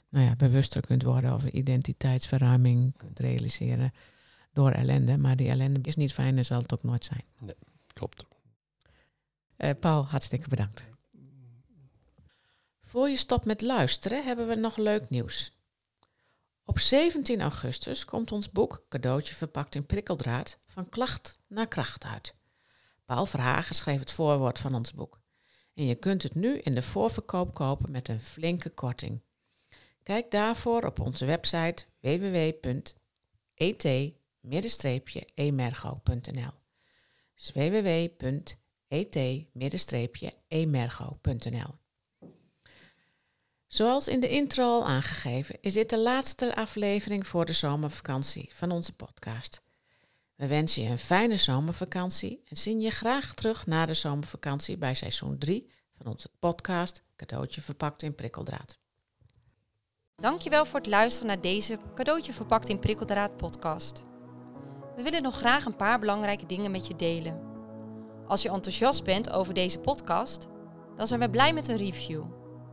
nou ja, bewuster kunt worden over identiteitsverruiming, kunt realiseren door ellende. Maar die ellende is niet fijn en zal het ook nooit zijn. Klopt. Eh, Paul, hartstikke bedankt. Voor je stopt met luisteren hebben we nog leuk nieuws. Op 17 augustus komt ons boek Cadeautje verpakt in prikkeldraad van klacht naar kracht uit. Paul Verhagen schreef het voorwoord van ons boek. En je kunt het nu in de voorverkoop kopen met een flinke korting. Kijk daarvoor op onze website www.et-emergo.nl dus www.et-emergo.nl Zoals in de intro al aangegeven, is dit de laatste aflevering voor de zomervakantie van onze podcast. We wensen je een fijne zomervakantie en zien je graag terug na de zomervakantie bij seizoen 3 van onze podcast Cadeautje verpakt in prikkeldraad. Dankjewel voor het luisteren naar deze cadeautje verpakt in prikkeldraad podcast. We willen nog graag een paar belangrijke dingen met je delen. Als je enthousiast bent over deze podcast, dan zijn we blij met een review.